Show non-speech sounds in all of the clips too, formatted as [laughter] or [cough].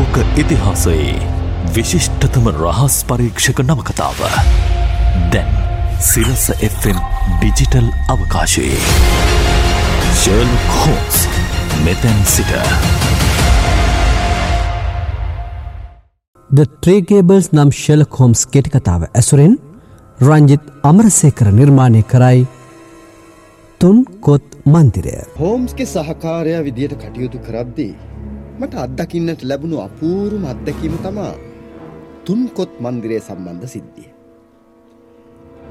ලෝක ඉතිහාසයේ විශිෂ්ටතම රහස් පරීක්ෂක නවකතාව. දැන් සිරස Fම් ඩිජිටල් අවකාශයේ. ශර්ල් හෝස් මෙතැන් සිට. ද ට්‍රේගේබල්ස් නම් ශෙලක් හෝම්ස් කෙටිකතාව ඇසුරෙන් රංජිත් අමරසේකර නිර්මාණය කරයි තුන් කොත් මන්දිරය. හෝම්ස්ගේ සහකාරය විදියට කටයුතු කරද්දී මට අත්දකින්නට ලැබුණු අපූරුම අත්දැකීම තමා තුන්කොත් මන්දිරය සම්බන්ධ සිද්ධිය.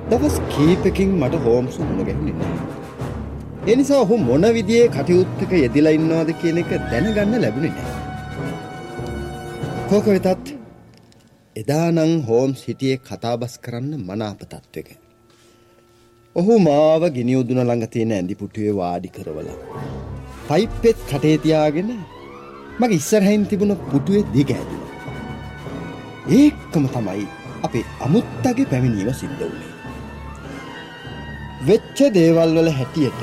දවස් කීපකින් මට හෝම්සු මුණගැහුණෙන්න. එනිසා ඔහු මොන විදියේ කටයුත්තක යෙදිලා ඉන්නවාද කියන එක දැනගන්න ලැබුණේ නෑ. කෝක වෙතත් එදානං හෝම්ස් හිටියේ කතාබස් කරන්න මනාප තත්ත්වක. ඔහු මාව ගිනියුදුන ළඟ තියෙන ඇඳිපුටුවේ වාඩි කරවලා. පයිප්පෙත් කටේ තියාගෙන මගේ ඉස්සරහින් තිබුණ පුටුවේ දිග ඇදුන. ඒක්කම තමයි අපේ අමුත්තගේ පැමිණීම සිද්ධ වුණේ. වෙච්ච දේවල් වල හැටියට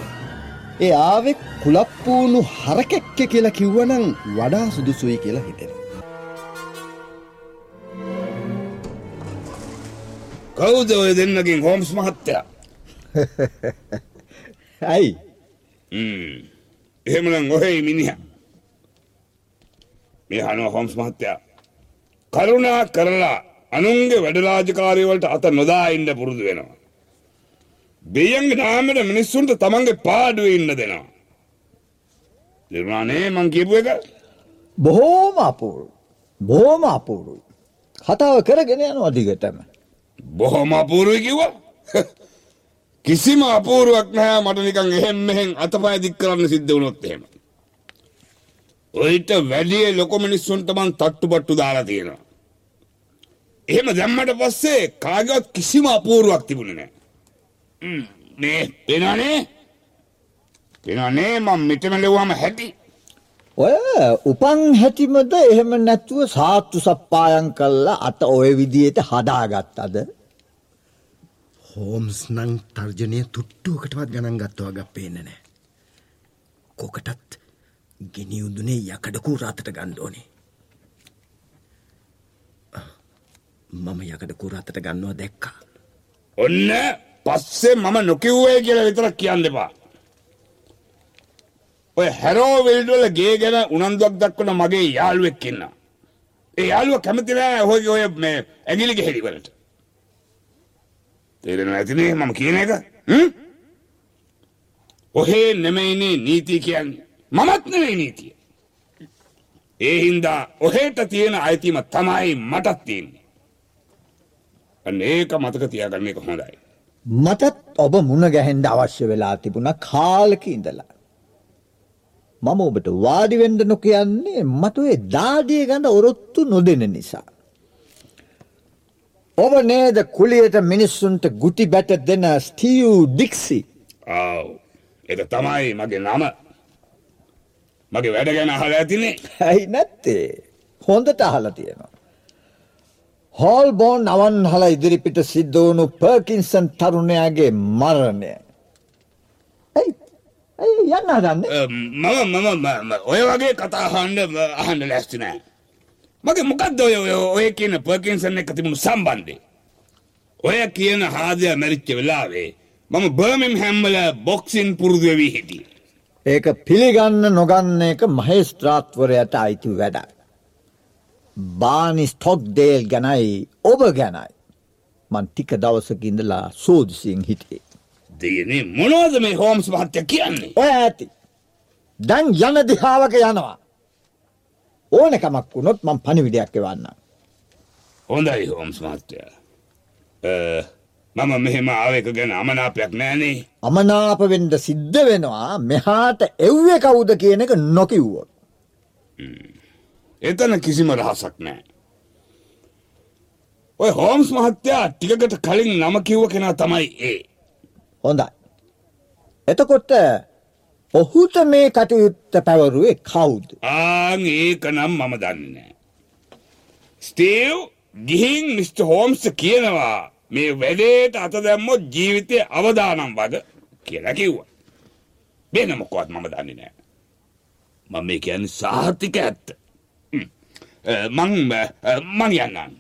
ඒ ආවෙක් කුලප්පූුණු හරකැක්ක කියලා කිව්වනං වඩා සුදුසුයි කියලා හිතෙන. කවුද ඔය දෙන්නකින් හෝම්ස් මහත්තයා [laughs] ඇයි එහෙමනම් ඔහෙයි මිනිහ මේ හනුව හොම්ස් මහත්තයා කරුණා කරලා අනුන්ගේ වැඩරාජකාරීවලට අත නොදා ඉන්න පුරුදු වෙනවා. දෙයන්ගේ නාමට මිනිස්සුන්ට තමන්ගේ පාඩුව ඉන්න දෙනවා. නිර්මාණය මං කියපු එක බොහෝම අපූරු බොහෝම අපූරුයි කතාව කරගෙන යනවා දිගටම බොහොම අපූරුයි කිව්වා. [laughs] කිසිම අපූරුවක් නැහැ මට නිකන් එහෙම් මෙහෙන් අතපය දික් කරන්න සිද්ධ වුණොත් එහෙම. ඔයිට වැඩිය ලොකු මිනිස්සුන්ට මං තට්ටුපට්ටු දාලා තියෙනවා. එහෙම දැම්මට පස්සේ කාගවත් කිසිම අපූරුවක් තිබුණේ නැහැ. මේ පේනවනේ? පේනවනේ මම මෙතන ලෙව්වම හැටි. ඔය උපන් හැටිමද එහෙම නැතුව සාත්තු සප්පායන් කල්ලා අත ඔය විදියට හදාගත්තද හෝම්ස් නං තර්ජනය තුට්ටුවකටවත් ගණන් ගත්තවා ගක් පේන්න නෑ. කොකටත් ගෙනියුදුනේ යකඩකූ රාතට ගණ්ඩෝනේ. මම යකඩ කුරාතට ගන්නවා දැක්කා. ඔන්න පස්සේ මම නොකිව්වේ කියලා විතරක් කියන්න එපා. ඔය හැරෝ වෙල්ඩවල ගේ ගැන උනන්දුවක් දක්වන මගේ යාළුවෙක් ඉන්න. ඒ යාළුව කැමති නෑ ඔහුගේ ඔය මේ ඇඟිලි ගෙහෙලි වලට. තේරෙනවා ඇතිනේ මම කියන එක? හ්ම්? ඔහේ නෙමෙයිනේ නීතිය කියන්නේ. මමත් නෙවෙයි නීතිය. ඒ හින්දා ඔහෙට තියෙන අයිතිම තමයි මටත් තියෙන්නේ. අන්න ඒක මතක තියාගන්න එක හොඳයි. මටත් ඔබ මුණ ගැහෙන්ඩ අවශ්‍ය වෙලා තිබුණ කාලක ඉඳලා. මම ඔබට වාඩිවෙන්ඩ නොකයන්නේ මටේ දාඩිය ගඳ ඔරොත්තු නොදෙන නිසා. ඔබ නේද කුලියට මිනිස්සුන්ට ගුටි බැට දෙන ස්ටීව් ඩික්සි. ආව් එක තමයි මගේ නම මගේ වැඩ ගැන අහල ඇතිනේ. ඇයි නැත්තේ? හොඳට අහල තියෙනවා. හෝල් බෝන් අවන් හල ඉදිරිපිට සිද්ධවුණු පර්කින්සන් තරුණයාගේ මරණය. ඇයි? ඇයි යන්න හදන්න? මම මම ඔය වගේ කතාහන්ඩ අහන්ඩ ලැස්ති නෑ. මගේ මොකක්ද ඔය ඔය කියන පර්කින්සන් එක තිබුණු සම්බන්ධය? ඔය කියන හාදය මැරිච්ච වෙලාවේ මම බර්මිම් හැම්මල බොක්සින් පුරුදුවවී හිටිය ඒක පිළිගන්න නොගන්න එක මහේස්ත්‍රාත්වරයට අයිති වැඩක්. බානි ස්ටොක් දේල් ගැනයි ඔබ ගැනයි මන් ටික දවසකින්දලා සෝදසියෙන් හිටියේ. දෙයනේ මොනවද මේ හෝම්ස් මහත්‍ය කියන්නේ ඔය ඇති. දැන් යන දිහාවක යනවා. ඕනකමක් වුණොත් මං පණිවිඩයක් එවන්න. හොඳයි හෝම්ස් මහත්තය මම මෙහෙම ආවක ගැන අමනාපයක් නෑනේ අමනාපවෙන්ඩ සිද්ධ වෙනවා මෙහාට එව්ව කවුද කියන එක නොකිව්වොත්. එතන කිසිම රහසක් නෑ ඔය හෝම්ස් මහත්තයා ටිකකට කලින් නම කිව්ව කෙනා තමයි ඒ හොඳයි. එතකොට ඔහුට මේ කටයුත්ත පැවරුවේ කවුද. ආං ඒක නම් මම දන්නේ ස්ටීව් ගිහින් මිස්ට හෝම්ස් කියනවා මේ වැඩේට අත දැම්මොත් ජීවිතය අවදානම් වද කියලා කිව්වා. වෙන මොකවත් මම දන්නේ නෑ. මම මේ කියන්නේ සාහිතික ඇත්ත. මං මං යන්නම්.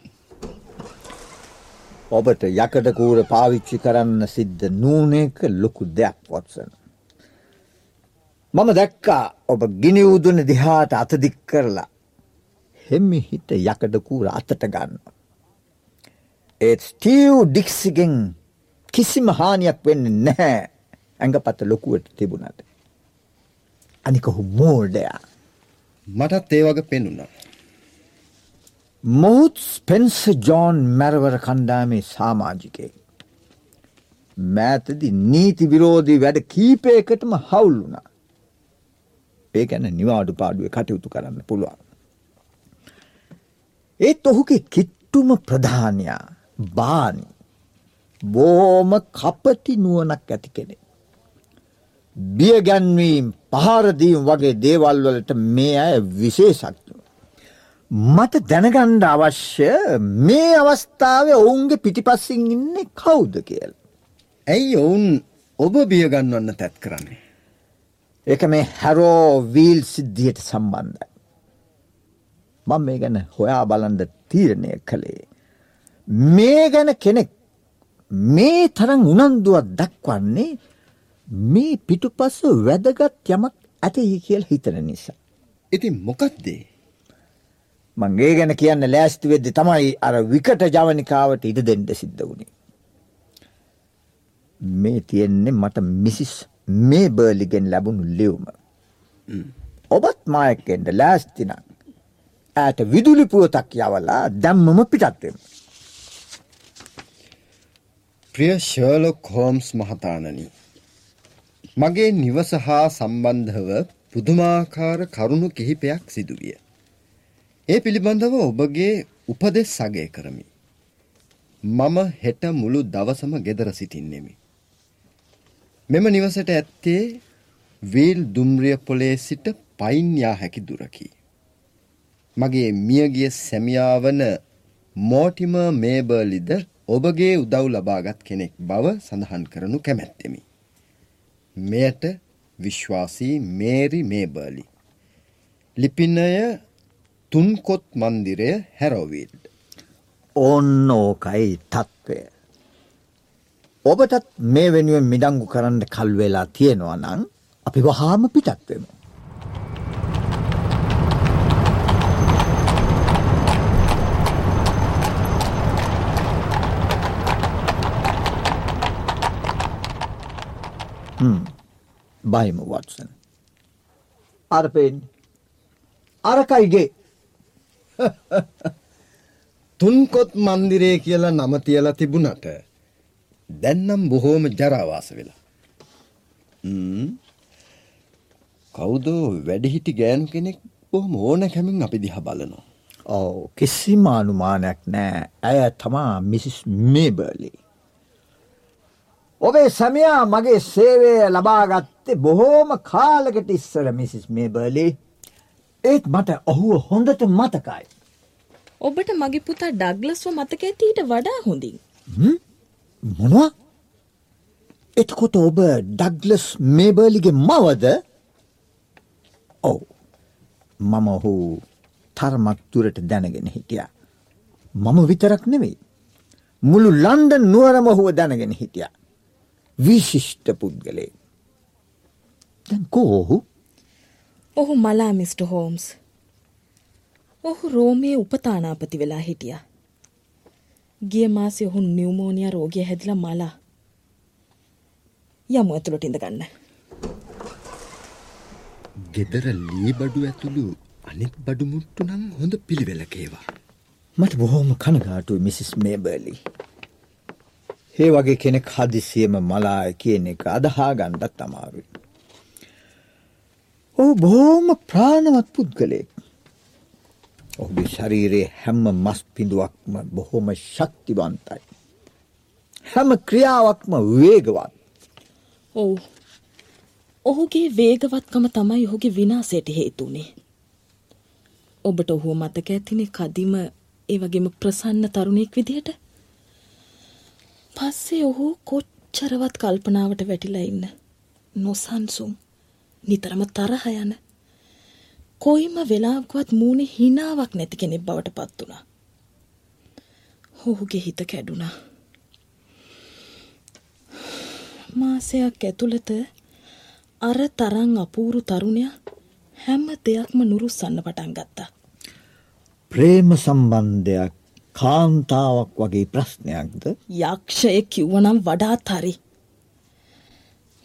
ඔබට යකට කූර පාවිච්චි කරන්න සිද්ධ නූනක ලොකු දෙයක් වොත්සන. මම දැක්කා ඔබ ගිනිවුදුන දිහාට අතදික් කරලා හෙම්මි හිට යකඩ කූර අතට ගන්න. ඒත් ස්ටීව් ඩික්සිගෙන් කිසිම හානියක් වෙන්න නැහැ ඇඟ පත ලොකුවට තිබුණට. අනිකහු මෝල්ඩයා. මටත් ඒ වගේ පෙනුණා. මොහුත් ස්පෙන්ස ජෝන් මැරවර කණ්ඩාමේ සාමාජිකය. මෑතදි නීති විරෝධී වැඩ කීපයකටම හවුල්ලුනා. ඒ ගැන නිවාඩු පාඩුව කටයුතු කරන්න පුළුවන්. ඒත් ඔහුගේ කිට්ටුම ප්‍රධානයා බානි බෝම කපටි නුවනක් ඇති කෙනෙ. බියගැන්වීම් පහරදීම් වගේ දේවල්වලට මේ අය විශේෂක්තු. මට දැනගණ්ඩ අවශ්‍ය මේ අවස්ථාව ඔවුන්ගේ පිටිපස්සින් ඉන්නේ කවුද කියල්. ඇයි ඔවුන් ඔබ බියගන්වන්න තැත් කරන්නේ. එක මේ හැරෝ වීල් සිද්ධියට සම්බන්ධයි. මං මේ ගැන හොයා බලන්ඩ තීරණය කළේ. මේ ගැන කෙනෙක් මේ තරම් උනන්දුවක් දක්වන්නේ මේ පිටුපස්ස වැදගත් යමක් ඇතයි කියල් හිතන නිසා. ඉතින් මොකක්දේ. මංගේ ගැන කියන්න ලෑස්ති වෙද්දි තමයි අර විකට ජවනිකාවට ඉඩ දෙන්ඩ සිද්ධ වුණේ. මේ තියෙන්නේ මට මිසිස් මේ බර්ලිගෙන් ලැබුණු ලිව්ම. ඔබත් මායක්කෙන්ට ලෑස්තිනක් ඇයට විදුලි පුවතක් යවලා දැම්මම පිටත්වෙම. ප්‍රිය ශර්ලොක් හෝම්ස් මහතානනි. මගේ නිවස හා සම්බන්ධව පුදුමාකාර කරුණු කිහිපයක් සිදුවිය. ඒ පිළිබඳව ඔබගේ උපදෙස් සගය කරමි. මම හෙට මුළු දවසම ගෙදර සිටින්නෙමි. මෙම නිවසට ඇත්තේ වීල් දුම්රිය පොලේ සිට පයින් යා හැකි දුරකි. මගේ මියගිය සැමියා වන මෝටිම මේබර්ලිද ඔබගේ උදව් ලබාගත් කෙනෙක් බව සඳහන් කරනු කැමැත්තෙමි. මෙයට විශ්වාසී මේරි මේබර්ලි. ලිපිනය තුන්කොත් මන්දිරය හැරෝවිල්ඩ්. ඔන්න ඕකයි තත්ත්වය. ඔබටත් මේ වෙනුවෙන් මිඩංගු කරන්න කල්වෙලා තියෙනවා නං අපි වහාම පිටත්වෙමු. බයිම වත්සන්. අරපෙන් අරකයිගේ [laughs] තුන්කොත් මන්දිරේ කියලා නම තියලා තිබුණට දැන්නම් බොහෝම ජරාවාස වෙලා. කවුද වැඩිහිටි ගෑනු කෙනෙක් බොහොම ඕන කැමින් අපි දිහා බලනවා. ඔව කිසිම අනුමානයක් නෑ ඇය තමා මිසිස් මේබර්ලි. ඔබේ සැමියා මගේ සේවය ලබාගත්තේ බොහෝම කාලකට ඉස්සර මිසිස් මේබර්ලි ඒත් මට ඔහුව හොඳට මතකයි. ඔබට මගේ පුතා ඩග්ලස්ව මතක ඇති ඊට වඩා හොඳින්. මොනවා? එතකොට ඔබ ඩග්ලස් මේබර්ලිගේ මවද? ඔව්. මම ඔහු තරමක් දුරට දැනගෙන හිටියා. මම විතරක් නෙවෙයි. මුළු ලන්ඩන් නුවරම ඔහුව දැනගෙන හිටියා. විශිෂ්ට පුද්ගලයෙක්. දැන් කෝ ඔහු? මලා මිස්ට. හෝම්ස්. ඔහු රෝමයේ උපතානාපති වෙලා හිටියා. ගිය මාසේ ඔහු නිව්මෝනියා රෝගය හැදිලා මලා. යමු ඇතුළට ඉඳ ගන්න. ගෙදර ලී බඩු ඇතුළු අනිත් බඩු මුට්ටු නම් හොඳ පිළිවෙලක ඒවා. මට බොහොම කනගාටුයි මිසිස් මේබර්ලි. ඒ වගේ කෙනෙක් හදිසියම මලාය කියන එක අදහා ගණ්ඩත් අමාරුයි. ඔහු බොහෝම ප්‍රාණවත් පුද්ගලයෙක්. ඔහුගේ ශරීරයේ හැම්ම මස් පිඳුවක්ම බොහොම ශක්තිවන්තයි. හැම ක්‍රියාවක්ම වේගවත්. ඔව්. ඔහුගේ වේගවත්කම තමයි ඔහුගේ විනාසයට හේතුනේ. ඔබට ඔහුව මතක ඇතිනේ කදිම ඒ වගේම ප්‍රසන්න තරුණයෙක් විදිහට. පස්සේ ඔහු කොච්චරවත් කල්පනාවට වැටිලා ඉන්න. නොසන්සුන්. නිතරම තරහ යන. කොයිම වෙලාවකවත් මූුණේ හිනාවක් නැති කෙනෙක් බවට පත් වුණා. ඔහුගේ හිත කැඩුණා. මාසයක් ඇතුළත අර තරං අපූරු තරුණය හැම දෙයක්ම නුරුස්සන්න පටන් ගත්තා. ප්‍රේම සම්බන්ධයක් කාන්තාවක් වගේ ප්‍රශ්නයක්ද යක්ෂය කිව්වනම් වඩාත් හරි.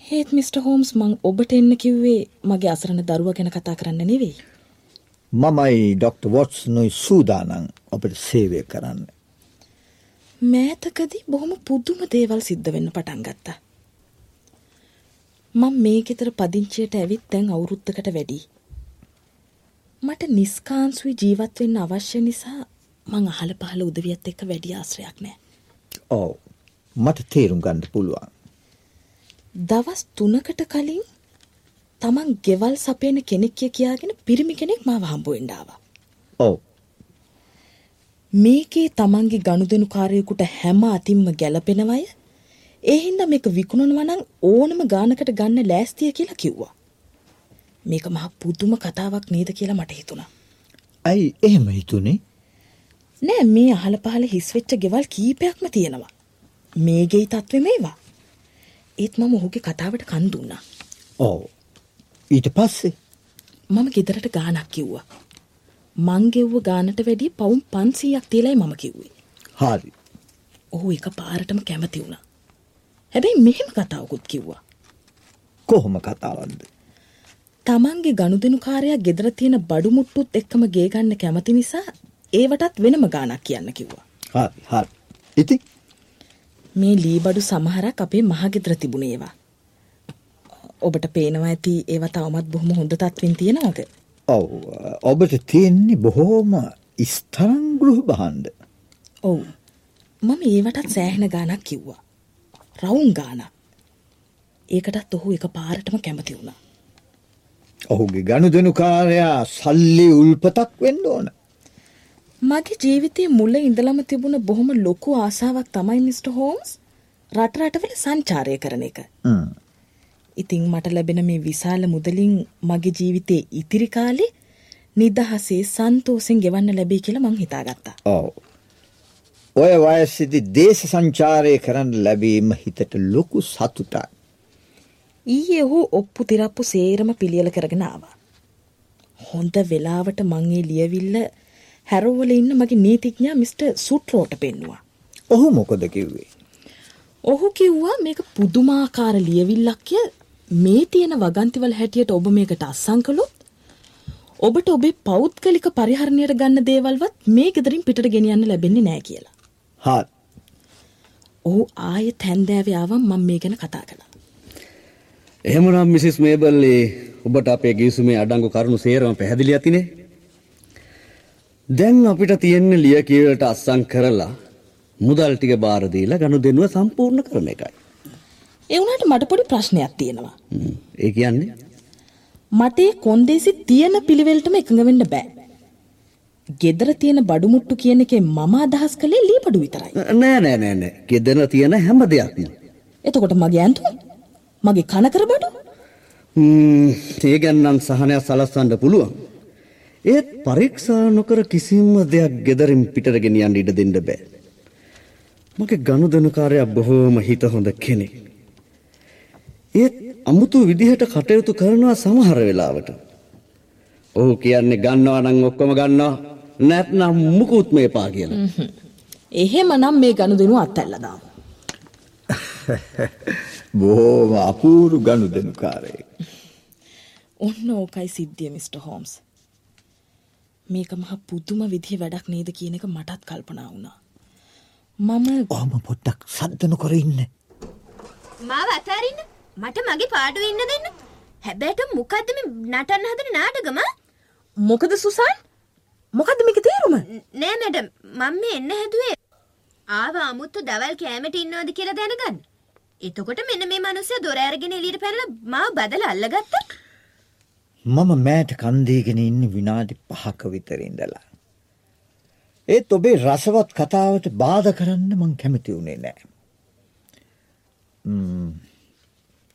ඒත් මිට. හෝම්ස් මං ඔබට එන්න කිව්වේ මගේ අසරණ දරුව ගැන කතා කරන්න නෙවෙයි. මමයි ඩොක්ට. වොට්ස් නොයි සූදානන් ඔබට සේවය කරන්න. මෑතකදී බොහොම පුදුම දේවල් සිද්ධ වෙන්න පටන් ගත්තා. මං මේ ගෙතර පදිංචියට ඇවිත් දැන් අවුරුත්තකට වැඩි. මට නිස්කාන්සුයි ජීවත් වෙන්න අවශ්‍ය නිසා මං අහල පහල උදවියත් එක්ක වැඩි ආශ්‍රයක් නෑ. ඕ මට තේරුම් ගන්න පුළුවන්. දවස් තුනකට කලින් තමන් ගෙවල් සපයන කෙනෙක්ය කියාගෙන පිරිමි කෙනෙක් මාව හම්බුවෙන්ඩාව. ඔව් මේකේ තමන්ගේ ගණුදෙනු කාරයකුට හැම අතින්ම ගැලපෙනවය ඒහින්ද මේක විකුණනවනං ඕනම ගානකට ගන්න ලෑස්තිය කියලා කිව්වා. මේක මහ පුදුම කතාවක් නේද කියලා මට හිතුණා. ඇයි එහෙම හිතුනේ නෑ මේ අහල පහල හිස්වෙච්ච ගෙවල් කීපයක්ම තියෙනවා. මේගෙයි තත්ත්වෙ මේවා. ඒත් මම ඔහුගේ කතාවට කන් දුන්නා. ඕ ඊට පස්සේ මම ගෙදරට ගානක් කිව්වා. මං ගෙව්ව ගානට වැඩිය පවුම් පන්සීයක් තියලයි මම කිව්වේ. හරි ඔහු එක පාරටම කැමති වුණා. හැබැයි මෙහෙම කතාවකුත් කිව්වා. කොහොම කතාවන්ද තමන්ගේ ගනුදෙනු කාරයක් ගෙදර තියෙන බඩුමුට්ටුත් එක්කම ගේ ගන්න කැමති නිසා ඒවටත් වෙනම ගානක් කියන්න කිව්වා. හරි ඉති මේ ලීබඩු සමහරක් අපේ මහගෙදර තිබුණ ඒවා. ඔබට පේනවා ඇති ඒව තවමත් බොහොම හොඳ තත්වෙන් තියෙනවද. ඔව් ඔබට තියෙන්නේ බොහෝම ස්තරංගෘහ බහන්ඩ ඔවු මම ඒවටත් සෑහෙන ගානක් කිව්වා. රවුන් ගානක්. ඒකටත් ඔහු එක පාරටම කැමති වුණා. ඔහුගේ ගණුදනුකාරයා සල්ලි උල්පතක් වෙන්න ඕන මගේ ජීවිතයේ මුල ඉඳලම තිබුණ බොහොම ලොකු ආසාවක් තමයි මිට. හෝම්ස් රට රටවල සංචාරය කරන එක. ඉතිං මට ලැබෙන මේ විශාල මුදලින් මගේ ජීවිතයේ ඉතිරි කාලේ නිදහසේ සන්තෝසෙන් ගෙවන්න ලැබේ කියලා මං හිතාගත්තා. ඔව් ඔය වයසිදි දේශ සංචාරය කරන්න ලැබීම හිතට ලොකු සතුටක් ඊයේ ඔහු ඔප්පු තිරප්පු සේරම පිළියල කරගෙන ආවා. හොඳ වෙලාවට මං ඒ ලියවිල්ල හැරෝවල ඉන්න මගේ නීතිඥා මිට. සුට්රෝට පෙන්නවා. ඔහු මොකොද කිව්වේ ඔහු කිව්වා මේක පුදුමාකාර ලියවිල්ලක්ය මේ තියෙන වගන්තිවල හැටියට ඔබ මේකට අස්සං කළොත් ඔබට ඔබේ පෞද්ගලික පරිහරණයට ගන්න දේවල්වත් මේ ගෙදරින් පිටට ගෙනියන්න ලැබෙන්නේ නෑ කියලා. හත් ඔහු ආය තැන්දෑවයාවම් මං මේ ගැන කතා කළා. එහෙමනම් මිසිස් මේබල්ලේ ඔබට අපේ ගිවිසුමේ අඩංගු කරුණු සේරම පැහැදිලි ඇතිනේ. දැන් අපිට තියෙන්නේ ලිය කියවලට අස්සම් කරලා මුදල් ටික බාර දීලා ගනුදෙනුව සම්පූර්ණ කරන එකයි. ඒ වුණාට මට පොඩි ප්‍රශ්නයක් තියෙනවා. ඒ කියන්නේ මට ඒ කොන්දේසි තියෙන පිළිවෙලටම එකඟ වෙන්න බෑ. ගෙදර තියෙන බඩුමුට්ටු කියන එකේ මම අදහස් කළේ ලී බඩු විතරයි. නෑ නෑ නෑ නෑ. ගෙදර තියෙන හැම දෙයක්ම. එතකොට මගේ ඇඳුම් මගේ කනකර බඩු හ්ම්. ඒ ගැන නම් සහනයක් සලස්වන්න පුළුවන්. ඒත් පරීක්ෂා නොකර කිසිම දෙයක් ගෙදරින් පිටට ගෙනියන්න ඉඩ දෙන්න බෑ. මගේ ගනුදෙනුකාරයා බොහෝම හිත හොඳ කෙනෙක්. ඒත් අමුතු විදිහට කටයුතු කරනවා සමහර වෙලාවට. ඔහු කියන්නේ ගන්නවා නම් ඔක්කොම ගන්නවා නැත්නම් මුකුත් මේපා කියලා. එහෙමනම් මේ ගනුදෙනු අත්හැරලා දාමු. [laughs] බොහෝම අපූරු ගනුදෙනුකාරයෙක් ඔන්න ඕකයි සිද්ධිය මිට. හෝම්ස්. මේක මහ පුදුම විදිහ වැඩක් නේද කියන එක මටත් කල්පනා වුණා. මම ඔහම පොඩ්ඩක් සද්ධ නොකර ඉන්න. මාව අතාරින්න? මට මගේ පාඩුව ඉන්න දෙන්න. හැබැට මොකක්ද මේ නටන්න හදන නාටකම? මොකද සුසන්? මොකද මේක තේරුම? නෑ මැඩම්. මම මේ එන්න හැදුවේ. ආව අමුත්තු දවල් කෑමට ඉන්නවද කියලා දැනගන්න. එතකොට මෙන්න මේ මනුස්සය දොර අරගෙන එළියට පැනලා මාව බදලා අල්ලගත්තා මම මෑට කන්දීගෙන ඉන්න විනාඩි පහක විතර ඉඳලා. ඒත් ඔබේ රසවත් කතාවට බාධ කරන්න මං කැමති වුණේ නෑ.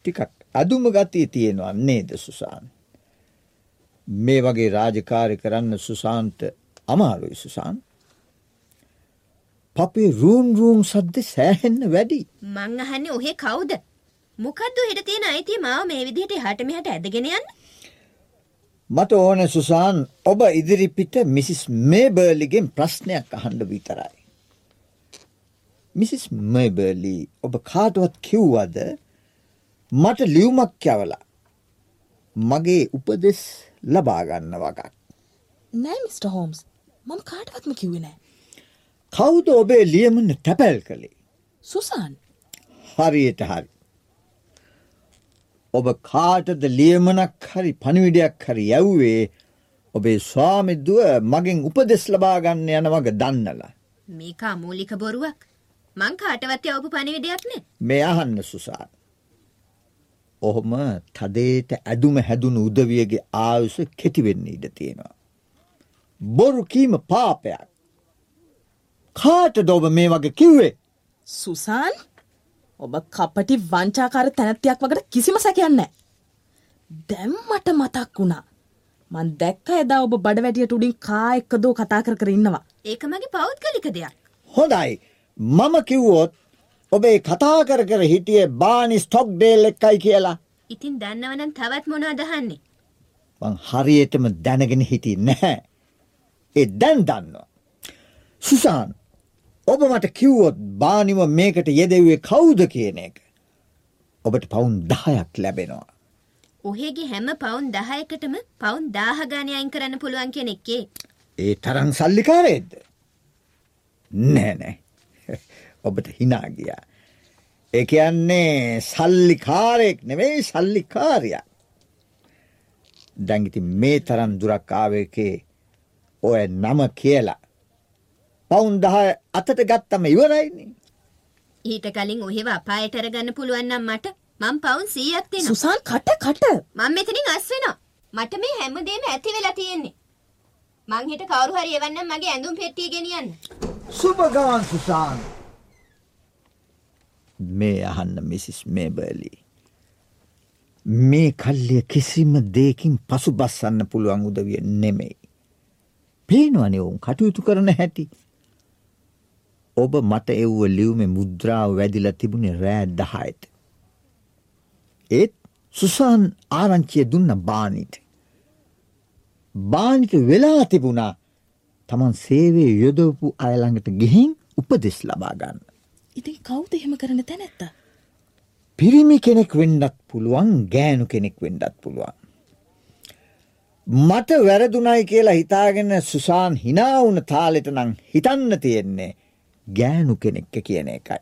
ටිකක් අදුම ගතිය තියෙනවා නේද සුසාන්. මේ වගේ රාජකාරි කරන්න සුසාන්ට අමාරුයි සුසාන්. පපේ රූන් රූම් සද්ද සෑහෙන්න වැඩි. මං අහන්නේ ඔහෙ කවුද? මොකද්ද හෙට තියෙන අයිතිය මාව මේ විදිහට එහාට මෙහාට ඇදගෙන යන්න? මට ඕන සුසාන් ඔබ ඉදිරිපිට මිසිස් මේබර්ලිගෙන් ප්‍රශ්නයක් අහන්න විතරයි. මිසිස් මේබර්ලි ඔබ කාටවත් කිව්වද මට ලියුමක් යවලා මගේ උපදෙස් ලබාගන්න වගක්. නෑ මිස්ටර් හෝම්ස් මම කාටවත්ම කිව්වේ නෑ. කවුද ඔබේ ලියමන තැපැල් කළේ. සුසාන් හරියට හරි. ඔබ කාටද ලියමනක් හරි පණිවිඩයක් හරි යැව්වේ ඔබේ ස්වාමිදුව මගෙන් උපදෙස් ලබාගන්න යන වග දන්නලා. මේක අමූලික බොරුවක්. මං කාටවත් යවපු පණිවිඩයක් නේ. මේ අහන්න සුසාන්. ඔහොම තදේට ඇදුම හැදුණු උදවියගේ ආයුෂ කෙටිවෙන්න ඉඩ තියෙනවා. බොරු කීම පාපයක්. කාටද ඔබ මේ වගේ කිව්වේ. සුසාන් ඔබ කපටි වංචාකාර තැනැත්තියක් වකට කිසිම සැකයන්න. දැම්මට මතක් වුණා. මන් දැක්ක එදා ඔබ බඩ වැටියට උඩින් කා එක්කදෝ කතා කර කර ඉන්නවා. ඒක මගේ පෞද්ගලික දෙයක්. හොඳයි මම කිව්වොත් ඔබේ කතා කර කර හිටියේ බානි ස්ටොක් ඩේල් එක්කයි කියලා. ඉතින් දන්නවනම් තවත් මොනවද අහන්නේ? මං හරියටම දැනගෙන හිටියේ නැහැ. ඒ දැන් දන්නවා. සුසාන් ඔබ මට කිව්වොත් බානිව මේකට යෙදෙව්වේ කවුද කියන එක. ඔබට පවුන් දහයක් ලැබෙනවා. ඔහෙගේ හැම පවුන් 10කටම පවුන් 1000 ගානේ අයින් කරන්න පුළුවන් කෙනෙක්ගේ. ඒ තරම් සල්ලිකාරයෙක්ද? නෑ නෑ. ඔබට හිනා ගියා. ඒ කියන්නේ සල්ලිකාරයෙක් නෙවෙයි සල්ලිකාරයා. දැන් ඉතින් මේ තරම් දුරක් ආවේකේ ඔය නම කියලා. පවුන් 10 අතට ගත්තම ඉවරයිනේ. ඊට කලින් ඔහෙව අපායට අරගන්න පුළුවන් නම් මට මං පවුන් 100ක් දෙනවා. සුසාන් කට කට මම මෙතනින් අස් වෙනවා. මට මේ හැමදේම ඇති වෙලා තියෙන්නේ. මං හෙට කවුරු හරි එවන්නම් මගේ ඇඳුම් පෙට්ටිය ගෙනියන්න. සුභගාන් සුසාන්. මේ අහන්න මිසිස් මේබර්ලි. මේ කල්ලිය කිසිම දෙයකින් පසු බස්සන්න පුළුවන් උදවිය නෙමෙයි. පේනවනේ ඔවුන් කටයුතු කරන හැටි. ඔබ මට එව්ව ලියුමේ මුද්‍රාව වැදිලා තිබුණේ රෑ 10ට. ඒත් සුසාන් ආරංචිය දුන්න බානිට. බානිට වෙලා තිබුණා තමන් සේවයේ යොදවපු අය ළඟට ගිහින් උපදෙස් ලබා ගන්න. ඉතින් කවුද එහෙම කරන තැනැත්තා? පිරිමි කෙනෙක් වෙන්නත් පුළුවන් ගෑනු කෙනෙක් වෙන්නත් පුළුවන්. මට වැරදුනයි කියලා හිතාගෙන සුසාන් hina වුණ තාලෙට නම් හිතන්න තියෙන්නේ ගෑනු කෙනෙක්ක කියන එකයි.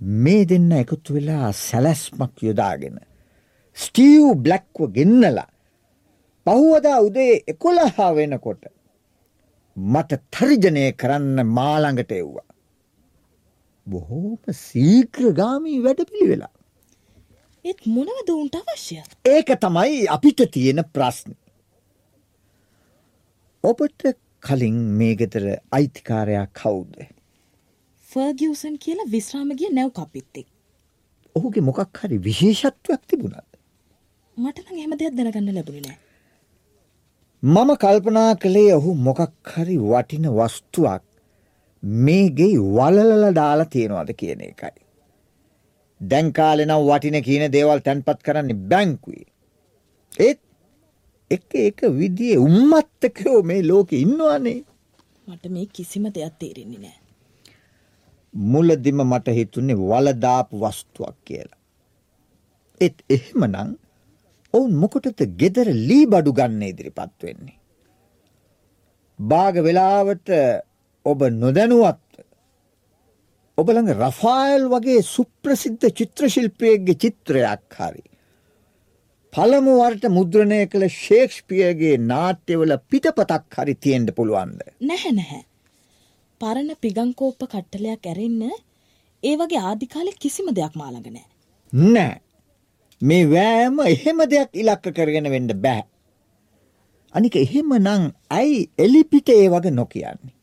මේ දෙන්න එකතු වෙලා සැලැස්මක් යොදාගෙන. ස්ටීව් බ්ලැක්ව ගෙන්නලා පහුවදා උදේ එකොළහා වෙනකොට මට තර්ජනය කරන්න මාළඟට එව්වා. බොහෝම සීක්‍රගාමී වැඩ පිළිවෙලා. ඒත් මොනවද උන්ට අවශ්‍ය? ඒක තමයි අපිට තියෙන ප්‍රශ්න. ඔබට කලින් මේ ගෙදර අයිතිකාරයා කවුද? ෆර්ගියුසන් කියලා විශ්‍රාම ගිය නැව් කපිත්තෙක්. ඔහුගේ මොකක් හරි විශේෂත්වයක් තිබුණාද? මට නම් එහෙම දෙයක් දැනගන්න ලැබුණේ නෑ. මම කල්පනා කළේ ඔහු මොකක් හරි වටින වස්තුවක් මේ ගෙයි වලලලා දාලා තියෙනවද කියන එකයි. දැන් කාලේ නම් වටින කියන දේවල් තැන්පත් කරන්නේ බැංකුවේ. ඒත් එක එක විදිහේ උම්මත්තකයෝ මේ ලෝකේ ඉන්නවනේ. මට මේ කිසිම දෙයක් තේරෙන්නේ නෑ. මුලදිම මට හිතුනේ වලදාපු වස්තුවක් කියලා. ඒත් එහෙමනම් ඔවුන් මොකටද ගෙදර ලී බඩු ගන්න ඉදිරිපත් වෙන්නේ. භාග වෙලාවට ඔබ නොදැනුවත් ඔබ ළඟ රෆායල් වගේ සුප්‍රසිද්ධ චිත්‍රශිල්පියෙක්ගේ චිත්‍රයක් හරි. පළමු වරට මුද්‍රණය කළ ශේක්ෂ්පියගේ නාට්‍යවල පිටපතක් හරි තියෙන්ට පුළුවන්ද. නැහැ නැහැ. පරණ පිගංකෝප්ප කට්ටලයක් ඇරෙන්න ඒ වගේ ආදිකාලෙ කිසිම දෙයක් මාළඟ නෑ. නෑ. මේ වෑම එහෙම දෙයක් ඉලක්ක කරගෙන වෙන්න බෑ. අනික එහෙම නං ඇයි එලිපිට ඒ වගේ නොකියන්නේ.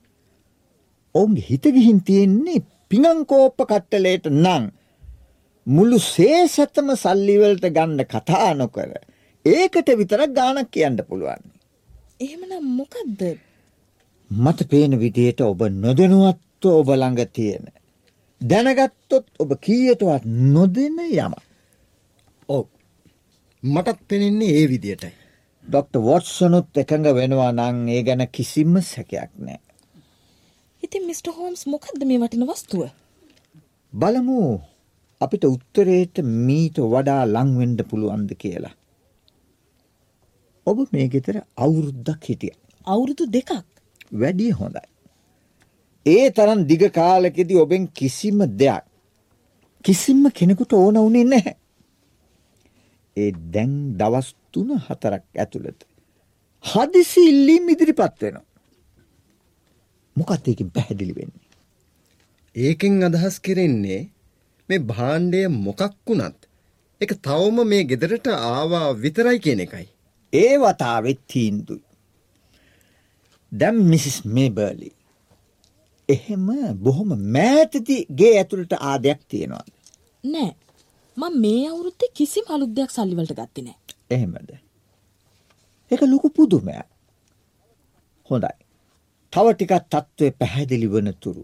ඔවුන්ගේ හිතගිහින් තියෙන්නේ පිඟංකෝප්ප කට්ටලේට නං මුළු සේසතම සල්ලිවලට ගන්න කතා නොකර ඒකට විතරක් ගානක් කියන්න පුළුවන්. එහෙමනම් මොකද්ද? මට පේන විදියට ඔබ නොදැනුවත්ව ඔබ ළඟ තියෙන. දැනගත්තොත් ඔබ කීයටවත් නොදෙන යම. ඔව්. මටත් පෙනෙන්නේ ඒ විදියටයි. ඩොක්ට වොට්සනුත් එකඟ වෙනවා නං ඒ ගැන කිසිම සැකයක් නෑ. ඉතින් මිස්ටර් හෝම්ස් මොකද්ද මේ වටින වස්තුව? බලමු අපිට උත්තරේට මීට වඩා ලංවෙන්ඩ පුළුවන්ද කියලා. ඔබ මේ ගෙතර අවුරුද්දක් හිටිය. අවුරුදු දෙකක්. වැඩිය හොඳයි. ඒ තරන් දිග කාලෙකෙදි ඔබෙන් කිසිම දෙයක් කිසිම කෙනෙකුට ඕන වුණේ නැහැ. ඒ දැන් දවස් තුන හතරක් ඇතුළත. හදිසි ඉල්ලීම් ඉදිරිපත් වෙනවා. මොකත් ඒකින් පැහැදිලි වෙන්නේ. ඒකෙන් අදහස් කෙරෙන්නේ මේ භාණ්ඩය මොකක් වුණත් එක තවම මේ ගෙදරට ආවා විතරයි කියන එකයි. ඒ වතාවෙත් තීන්දුයි. දැම් මිසිස් මේබර්ලි. එහෙම බොහොම මෑතති ගේ ඇතුළට ආදයක් තියෙනවා. නෑ. මම මේ අවුරුද්දේ කිසිම අලුත් දෙයක් සල්ලි වලට ගත්තේ නෑ. එහෙමද. එක ලොකු පුදුමයක්. හොඳයි. තව ටිකක් තත්ත්වය පැහැදිලි වන තුරු.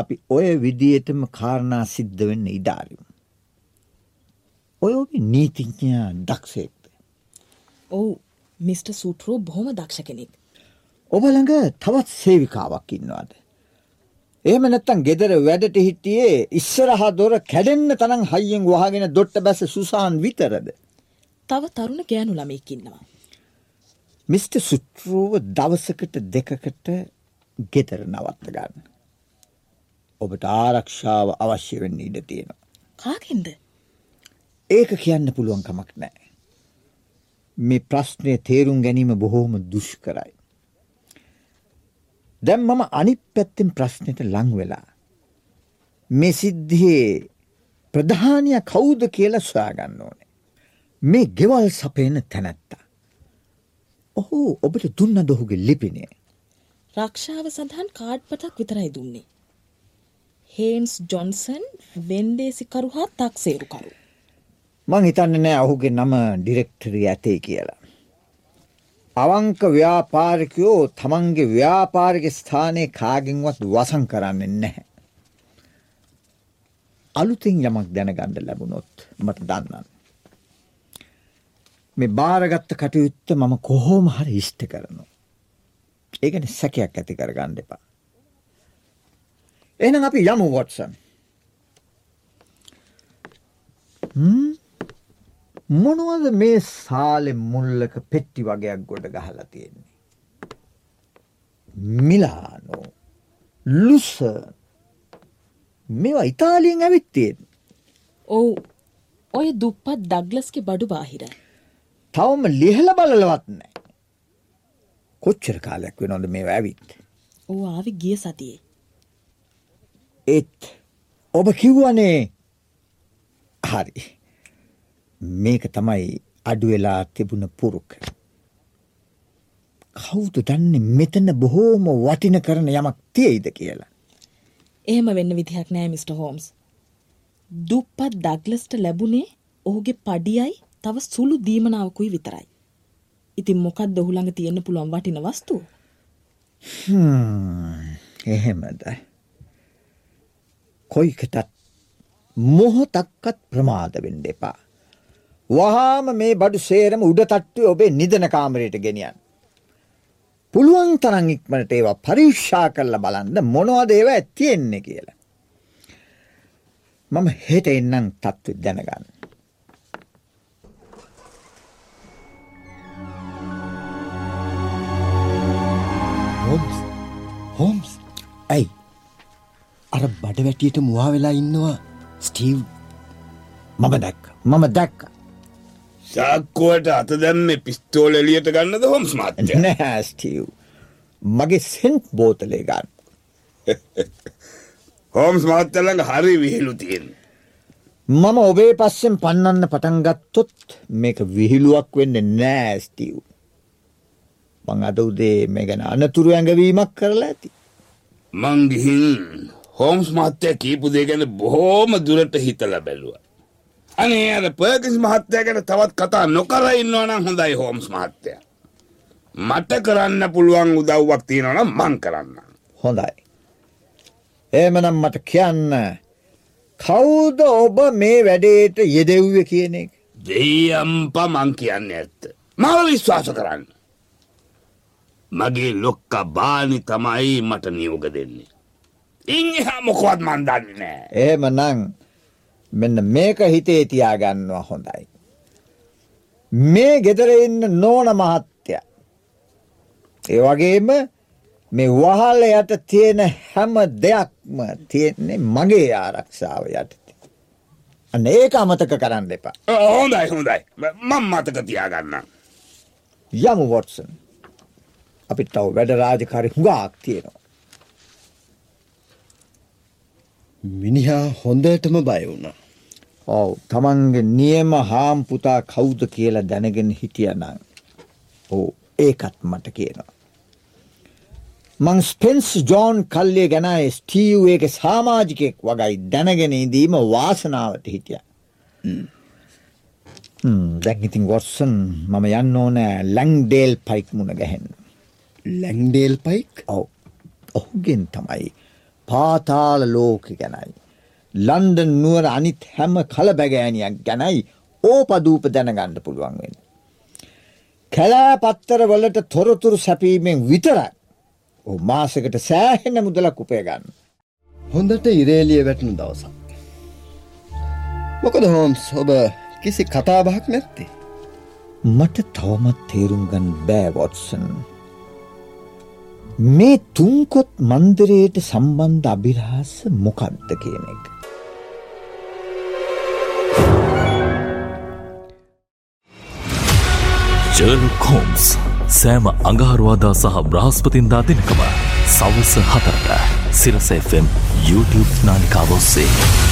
අපි ඔය විදියටම කාරණා සිද්ධ වෙන්න ඉඩාරිමු. ඔය ඔබේ නීතිඥයා දක්ෂයෙක්ද. ඔව් මිස්ටර් සූට්‍රෝ බොහොම දක්ෂ කෙනෙක්. ඔබ ළඟ තවත් සේවිකාවක් ඉන්නවාද. එහෙම නැත්තම් ගෙදර වැඩට හිටියේ ඉස්සරහා දොර කැඩෙන්න තරම් හයියෙන් වහගෙන දොට්ට බැස සුසාන් විතරද. තව තරුණ ගෑනු ළමයෙක් ඉන්නවා. මිස්ටර් සුට්‍රූව දවසකට දෙකකට ගෙදර නවත්ත ගන්න. ඔබට ආරක්ෂාව අවශ්‍ය වෙන්න ඉඩ තියෙනවා. කාගෙන්ද? ඒක කියන්න පුළුවන් කමක් නැහැ. මේ ප්‍රශ්නය තේරුම් ගැනීම බොහෝම දුෂ්කරයි. දැන් මම අනිත් පැත්තෙන් ප්‍රශ්නෙට ලං වෙලා මේ සිද්ධියේ ප්‍රධානිය කවුද කියලා සොයාගන්න ඕනේ. මේ ගෙවල් සපයන තැනැත්තා. ඔහු ඔබට දුන්නද ඔහුගේ ලිපිනේ. රක්ෂාව සඳහන් කාඩ් පතක් විතරයි දුන්නේ. හේන්ස් ජොන්සන් වෙන්දේසිකරු හා තක්සේරුකරු. මං හිතන්නේ නෑ ඔහුගේ නම ඩිරෙක්ටරි ඇතේ කියලා. අවංක ව්‍යාපාරිකයෝ තමන්ගේ ව්‍යාපාරික ස්ථානය කාගෙන්වත් වසං කරන්නේ නැහැ. අලුතින් යමක් දැනගණ්ඩ ලැබුණොත් මට දන්නන්න. මේ භාරගත්ත කටයුත්ත මම කොහෝම හරි ඉෂ්ට කරනු. ඒගන සැකයක් ඇති කර ගණ්ඩ එපා. එනම් අපි යමු වොටසන්. මොනවද මේ සාලෙ මුල්ලක පෙට්ටි වගේයක් ගොඩ ගහලා තියෙන්නේ. මිලානෝ ලුස මේවා ඉතාලියෙන් ඇවිත්තයෙන්. ඔවු ඔය දුප්පත් ඩග්ලස්ගේ බඩු බාහිරයි. තවම ලිහල බලලවත් නෑ. කොච්චර කාලයක් වෙනොද මේ ඇවිත්. ඕ ආවි ගිය සතියේ. ඒත් ඔබ කිව්වනේ හරි. මේක තමයි අඩුවෙලා තිබුණ පුරුක. කවුද දන්නේ මෙතන බොහෝම වටින කරන යමක් තියෙයිද කියලා. එහෙම වෙන්න විදිහක් නෑ මිට. හෝම්ස්. දුප්පත් ඩග්ලස්ට ලැබුණේ ඔහුගේ පඩියයි තව සුළු දීමනාවකුයි විතරයි. ඉතින් මොකක් දොහුළඟ තියෙන්න්න පුළුවන් වටින වස්තු. එහෙමද. කොයිකටත් මොහොතක්කත් ප්‍රමාද වෙන්න එපා. වහාම මේ බඩු සේරම උඩ තට්ටුව ඔබේ නිදන කාමරයට ගෙනියන්. පුළුවන් තරං ඉක්මනට ඒවා පරීක්ෂා කරලා බලන්න මොනවද ඒවා ඇතියෙන්නේ කියලා. මම හෙට එන්නම් තත්ත්ව දැනගන්න. හෝම්ස් හෝම්ස් ඇයි අර බඩ වැටියට මුවා වෙලා ඉන්නවා ස්ටීව්. මම දැක්ක මම දැක්ක. සාක්කුවට අත දැම්ම පිස්තෝල එලියට ගන්නද හොම්ස් මාත්‍ය නෑස්ටව් මගේ සෙන්ට් බෝතලේ ගන්න. [laughs] හෝම්ස් මහත්තලඟ හරි විහිලු තියෙන්. මම ඔබේ පස්සෙන් පන්නන්න පටන්ගත්තොත් මේක විහිළුවක් වෙන්න නෑස්ටව් මං අද උදේ මේ ගැන අනතුරු ඇඟවීමක් කරලා ඇති. මංගිහින් හෝම්ස් මහත්තය කීපු දේ ගැන බොහෝම දුරට හිතල බැලුව අනේ අර පර්කින්ස් මහත්තයා ගැන තවත් කතා නොකර ඉන්නවා නම් හොඳයි හෝම්ස් මහත්තයා. මට කරන්න පුළුවන් උදව්වක් තියෙනවා නම් මං කරන්න. හොඳයි. එහෙමනම් මට කියන්න කවුද ඔබ මේ වැඩේට යෙදෙව්වේ කියන එක? දෙයම්ප මං කියන්නේ ඇත්ත. මාව විශ්වාස කරන්න. මගේ ලොක්ක බානි තමයි මට නියෝග දෙන්නේ. ඉන් එහා මොකවත් මන් දන්නේ නෑ. එහෙමනම් මෙන්න මේක හිතේ තියාගන්නවා හොඳයි. මේ ගෙදර ඉන්න නෝන මහත්තයා. ඒ වගේම මේ වහල යට තියෙන හැම දෙයක්ම තියෙන්නේ මගේ ආරක්ෂාව යටතේ. අන්න ඒක අමතක කරන්න එපා. හොඳයි හොඳයි මං මතක තියාගන්න. යමු වොට්සන්. අපිට තව වැඩ රාජකාරි හුඟක් තියෙනවා. මිනිහා හොඳටම බය වුණා. ඔව් තමන්ගේ නියම හාම් පුතා කවුද කියලා දැනගෙන හිටියනම් ඔව් ඒකත් මට කියනවා. මං ස්පෙන්ස් ජෝන් කල්ලිය ගැනයි ස්ටීව් ඒක සාමාජිකයෙක් වගයි දැනගෙන ඉදීම වාසනාවට හිටිය. දැන් ඉතින් වොට්සන් මම යන්න ඕනෑ ලැංඩේල් පයික් මුණ ගැහෙන්. ලැංඩේල් පයික් ඔව් ඔහුගෙන් තමයි පාතාල ලෝක ගැනයි. ලන්ඩන් නුවර අනිත් හැම කලබැගෑනියක් ගැනයි ඕපදූප දැනගණ්ඩ පුළුවන් වෙන. කැලෑ පත්තර වලට තොරතුරු සැපීමෙන් විතරයි ඕ මාසකට සෑහෙන මුදලක් උපය ගන්න. හොඳට ඉරේලිය වැටන දවසක්. මොකද හෝම්ස් ඔබ කිසි කතාබහක් නැත්තේ. මට තවමත් තේරුම්ගන් බෑවොත්සන්. මේ තුන්කොත් මන්දරයට සම්බන්ධ අභිරහස මොකක්ද කියන එක. ජර්ලොක් හෝම්ස් සෑම අඟහරුවාදා සහ බ්‍රහස්පතින්දා දෙනකම සවස හතරට සිරස FM YouTube නාලිකාව ඔස්සේ.